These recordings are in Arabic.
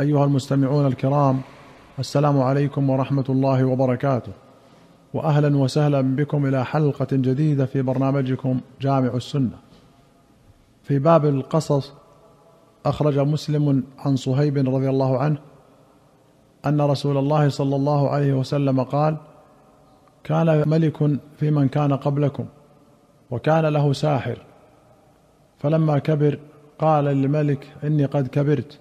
أيها المستمعون الكرام السلام عليكم ورحمة الله وبركاته. واهلا وسهلا بكم إلى حلقة جديدة في برنامجكم جامع السنة. في باب القصص أخرج مسلم عن صهيب رضي الله عنه أن رسول الله صلى الله عليه وسلم قال كان ملك في من كان قبلكم وكان له ساحر فلما كبر قال للملك إني قد كبرت.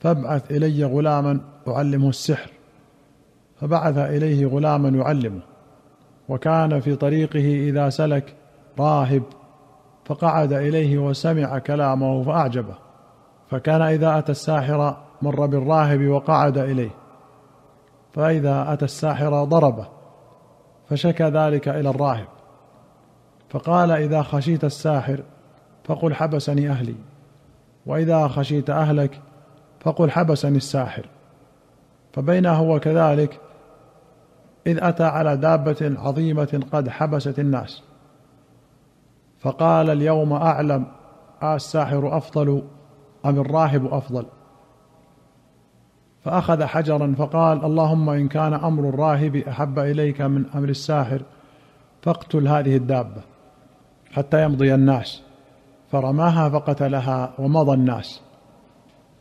فابعث إلي غلاما أعلمه السحر. فبعث إليه غلاما يعلمه. وكان في طريقه إذا سلك راهب فقعد إليه وسمع كلامه فأعجبه. فكان إذا أتى الساحر مر بالراهب وقعد إليه. فإذا أتى الساحر ضربه فشكى ذلك إلى الراهب. فقال إذا خشيت الساحر فقل حبسني أهلي. وإذا خشيت أهلك فقل حبسني الساحر فبينا هو كذلك إذ أتى على دابة عظيمة قد حبست الناس. فقال اليوم أعلم الساحر أفضل أم الراهب أفضل؟ فأخذ حجرا فقال اللهم إن كان أمر الراهب أحب إليك من أمر الساحر فاقتل هذه الدابة حتى يمضي الناس. فرماها فقتلها ومضى الناس.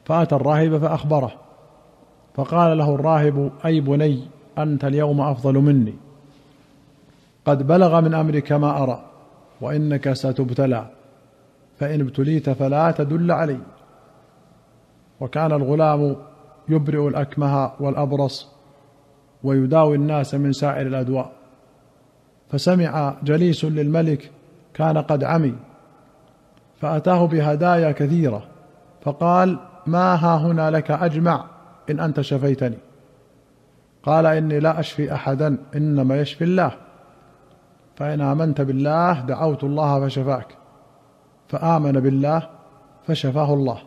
فأتى الراهب فأخبره فقال له الراهب أي بني أنت اليوم أفضل مني. قد بلغ من أمرك ما أرى وإنك ستبتلى. فإن ابتليت فلا تدل علي. وكان الغلام يبرئ الأكمه والأبرص ويداوي الناس من سائر الأدواء. فسمع جليس للملك كان قد عمي فأتاه بهدايا كثيرة فقال ما ها هنا لك أجمع إن أنت شفيتني. قال إني لا أشفي احدا إنما يشفي الله. فإن آمنت بالله دعوت الله فشفاك. فآمن بالله فشفاه الله.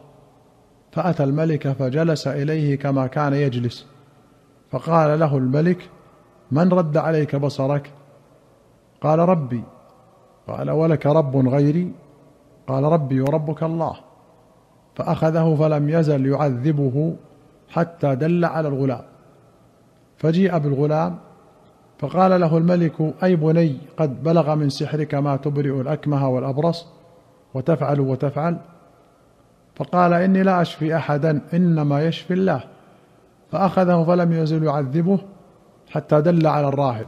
فأتى الملك فجلس إليه كما كان يجلس. فقال له الملك من رد عليك بصرك؟ قال ربي. قال ولك رب غيري؟ قال ربي وربك الله. فأخذه فلم يزل يعذبه حتى دل على الغلام. فجيء بالغلام فقال له الملك أي بني قد بلغ من سحرك ما تبرئ الأكمه والأبرص وتفعل وتفعل. فقال إني لا أشفي أحدا إنما يشفي الله. فأخذه فلم يزل يعذبه حتى دل على الراهب.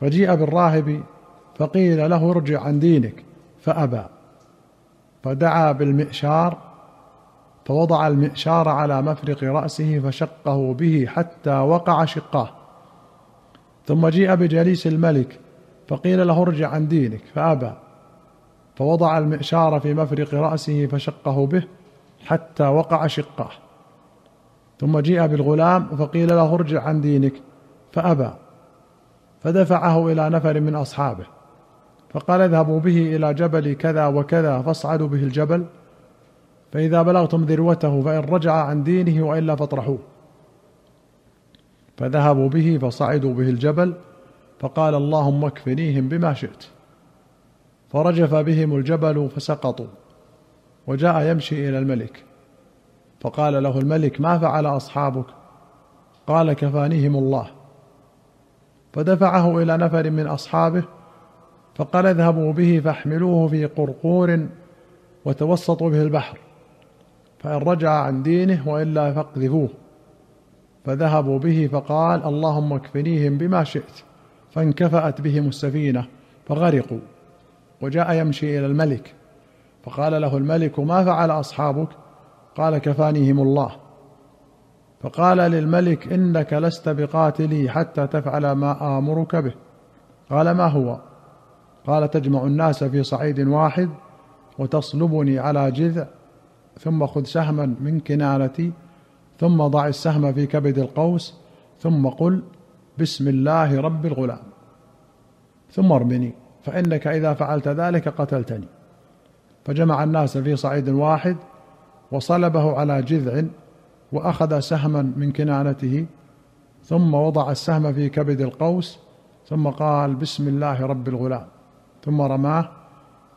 فجيء بالراهب فقيل له ارجع عن دينك. فأبى. فدعا بالمئشار فوضع المئشار على مفرق رأسه فشقه به حتى وقع شقاه. ثم جيء بجليس الملك فقيل له ارجع عن دينك فأبى. فوضع المئشار في مفرق رأسه فشقه به حتى وقع شقاه. ثم جيء بالغلام فقيل له ارجع عن دينك فأبى. فدفعه إلى نفر من أصحابه. فقال اذهبوا به إلى جبل كذا وكذا فاصعدوا به الجبل. فإذا بلغتم ذروته فإن رجع عن دينه وإلا فاطرحوه. فذهبوا به فصعدوا به الجبل. فقال اللهم اكفنيهم بما شئت. فرجف بهم الجبل فسقطوا. وجاء يمشي إلى الملك. فقال له الملك ما فعل أصحابك؟ قال كفانيهم الله. فدفعه إلى نفر من أصحابه فقال اذهبوا به فاحملوه في قرقور وتوسطوا به البحر فإن رجع عن دينه وإلا فاقذفوه. فذهبوا به فقال اللهم اكفنيهم بما شئت فانكفأت بهم السفينة فغرقوا وجاء يمشي إلى الملك فقال له الملك ما فعل أصحابك؟ قال كفانيهم الله. فقال للملك إنك لست بقاتلي حتى تفعل ما آمرك به. قال ما هو؟ قال تجمع الناس في صعيد واحد وتصلبني على جذع ثم خذ سهما من كنانتي ثم ضع السهم في كبد القوس ثم قل بسم الله رب الغلام. ثم ارمني فإنك إذا فعلت ذلك قتلتني. فجمع الناس في صعيد واحد وصلبه على جذع وأخذ سهما من كنانته ثم وضع السهم في كبد القوس ثم قال بسم الله رب الغلام. ثم رماه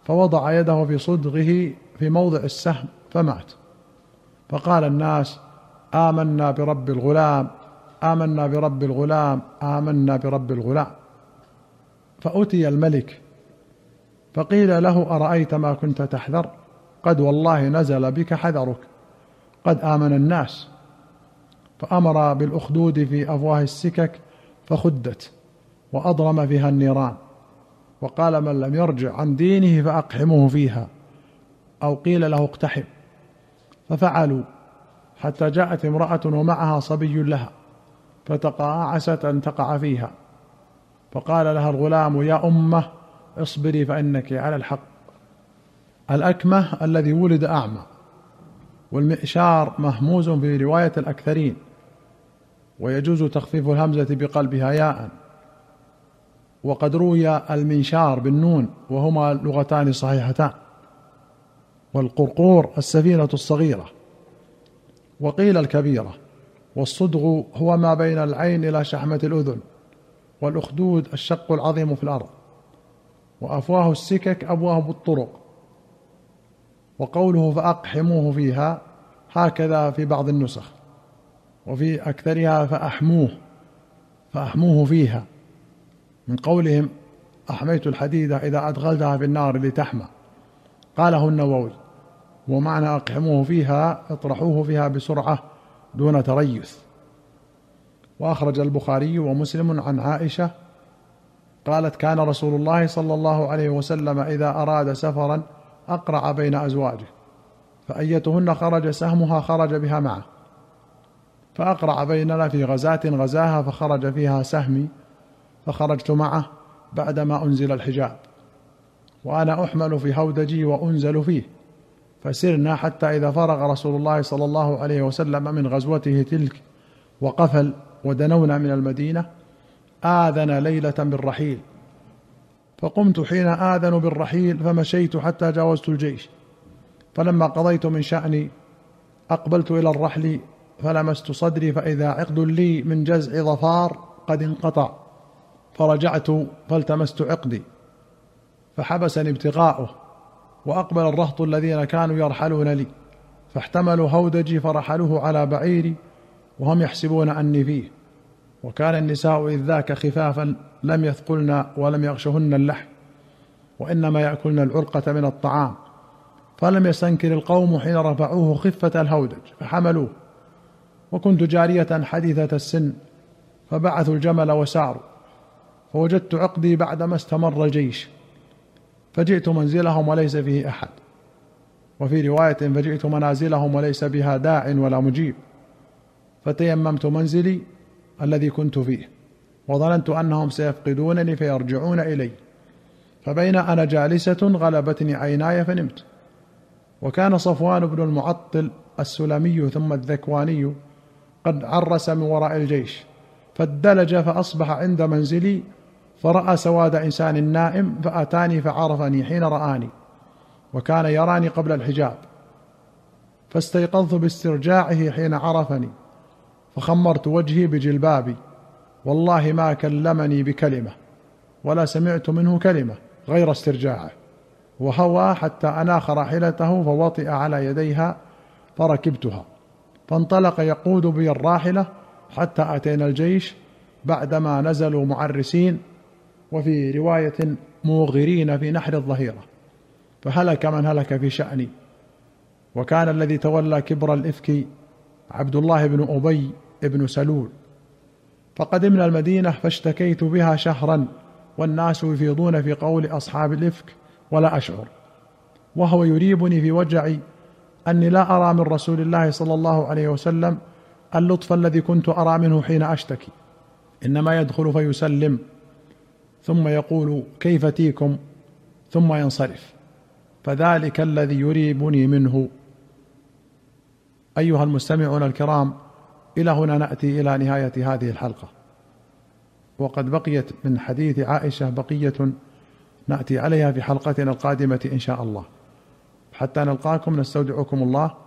فوضع يده في صدغه في موضع السهم فمات. فقال الناس آمنا برب الغلام آمنا برب الغلام آمنا برب الغلام. فأتي الملك فقيل له أرأيت ما كنت تحذر؟ قد والله نزل بك حذرك قد آمن الناس. فأمر بالأخدود في أفواه السكك فخدت وأضرم فيها النيران. وقال من لم يرجع عن دينه فأقحموه فيها أو قيل له اقتحم. ففعلوا حتى جاءت امرأة ومعها صبي لها فتقاعست أن تقع فيها. فقال لها الغلام يا أمة اصبري فإنك على الحق. الأكمه الذي ولد أعمى والمئشار مهموز في رواية الأكثرين ويجوز تخفيف الهمزة بقلبها ياء. وقد روي المنشار بالنون وهما لغتان صحيحتان والقرقور السفينة الصغيرة وقيل الكبيرة والصدغ هو ما بين العين إلى شحمة الأذن والأخدود الشق العظيم في الأرض وأفواه السكك ابواب الطرق وقوله فأقحموه فيها هكذا في بعض النسخ وفي أكثرها فأحموه فأحموه فيها. من قولهم أحميت الحديده إذا ادخلتها في النار لتحمى. قاله النووي ومعنى أقحموه فيها اطرحوه فيها بسرعة دون تريث. وأخرج البخاري ومسلم عن عائشة قالت كان رسول الله صلى الله عليه وسلم إذا أراد سفرا أقرع بين أزواجه فأيتهن خرج سهمها خرج بها معه. فأقرع بيننا في غزاة غزاها فخرج فيها سهمي فخرجت معه بعدما أنزل الحجاب. وأنا أحمل في هودجي وأنزل فيه. فسرنا حتى إذا فرغ رسول الله صلى الله عليه وسلم من غزوته تلك وقفل ودنونا من المدينة آذن ليلة بالرحيل. فقمت حين آذن بالرحيل فمشيت حتى جاوزت الجيش. فلما قضيت من شأني أقبلت إلى الرحل فلمست صدري فإذا عقد لي من جزع ظفار قد انقطع. فرجعت فالتمست عقدي فحبسني ابتغاؤه وأقبل الرهط الذين كانوا يرحلون لي فاحتملوا هودجي فرحلوه على بعيري وهم يحسبون أني فيه وكان النساء إذ ذاك خفافا لم يثقلن ولم يغشهن اللحم وإنما يأكلن العرقة من الطعام فلم يستنكر القوم حين رفعوه خفة الهودج فحملوه وكنت جارية حديثة السن فبعثوا الجمل وساروا فوجدت عقدي بعدما استمر الجيش فجئت منزلهم وليس فيه أحد. وفي رواية فجئت منازلهم وليس بها داع ولا مجيب. فتيممت منزلي الذي كنت فيه وظننت أنهم سيفقدونني فيرجعون إلي. فبين أنا جالسة غلبتني عيناي فنمت. وكان صفوان بن المعطل السلمي ثم الذكواني قد عرس من وراء الجيش. فادلج فأصبح عند منزلي فرأى سواد إنسان نائم فأتاني فعرفني حين رآني وكان يراني قبل الحجاب. فاستيقظت باسترجاعه حين عرفني فخمرت وجهي بجلبابي والله ما كلمني بكلمة ولا سمعت منه كلمة غير استرجاعه. وهوى حتى أناخ راحلته فوطئ على يديها فركبتها فانطلق يقود بي الراحلة حتى أتينا الجيش بعدما نزلوا معرسين وفي رواية موغرين في نحر الظهيرة. فهلك من هلك في شأني. وكان الذي تولى كبر الإفك عبد الله بن أبي بن سلول. فقدمنا المدينة فاشتكيت بها شهرا والناس يفيضون في قول أصحاب الإفك ولا أشعر. وهو يريبني في وجعي أني لا أرى من رسول الله صلى الله عليه وسلم اللطف الذي كنت أرى منه حين أشتكي. إنما يدخل فيسلم. ثم يقول كيف تيكم؟ ثم ينصرف. فذلك الذي يريبني منه. أيها المستمعون الكرام إلى هنا نأتي إلى نهاية هذه الحلقة. وقد بقيت من حديث عائشة بقية نأتي عليها في حلقتنا القادمة إن شاء الله. حتى نلقاكم نستودعكم الله.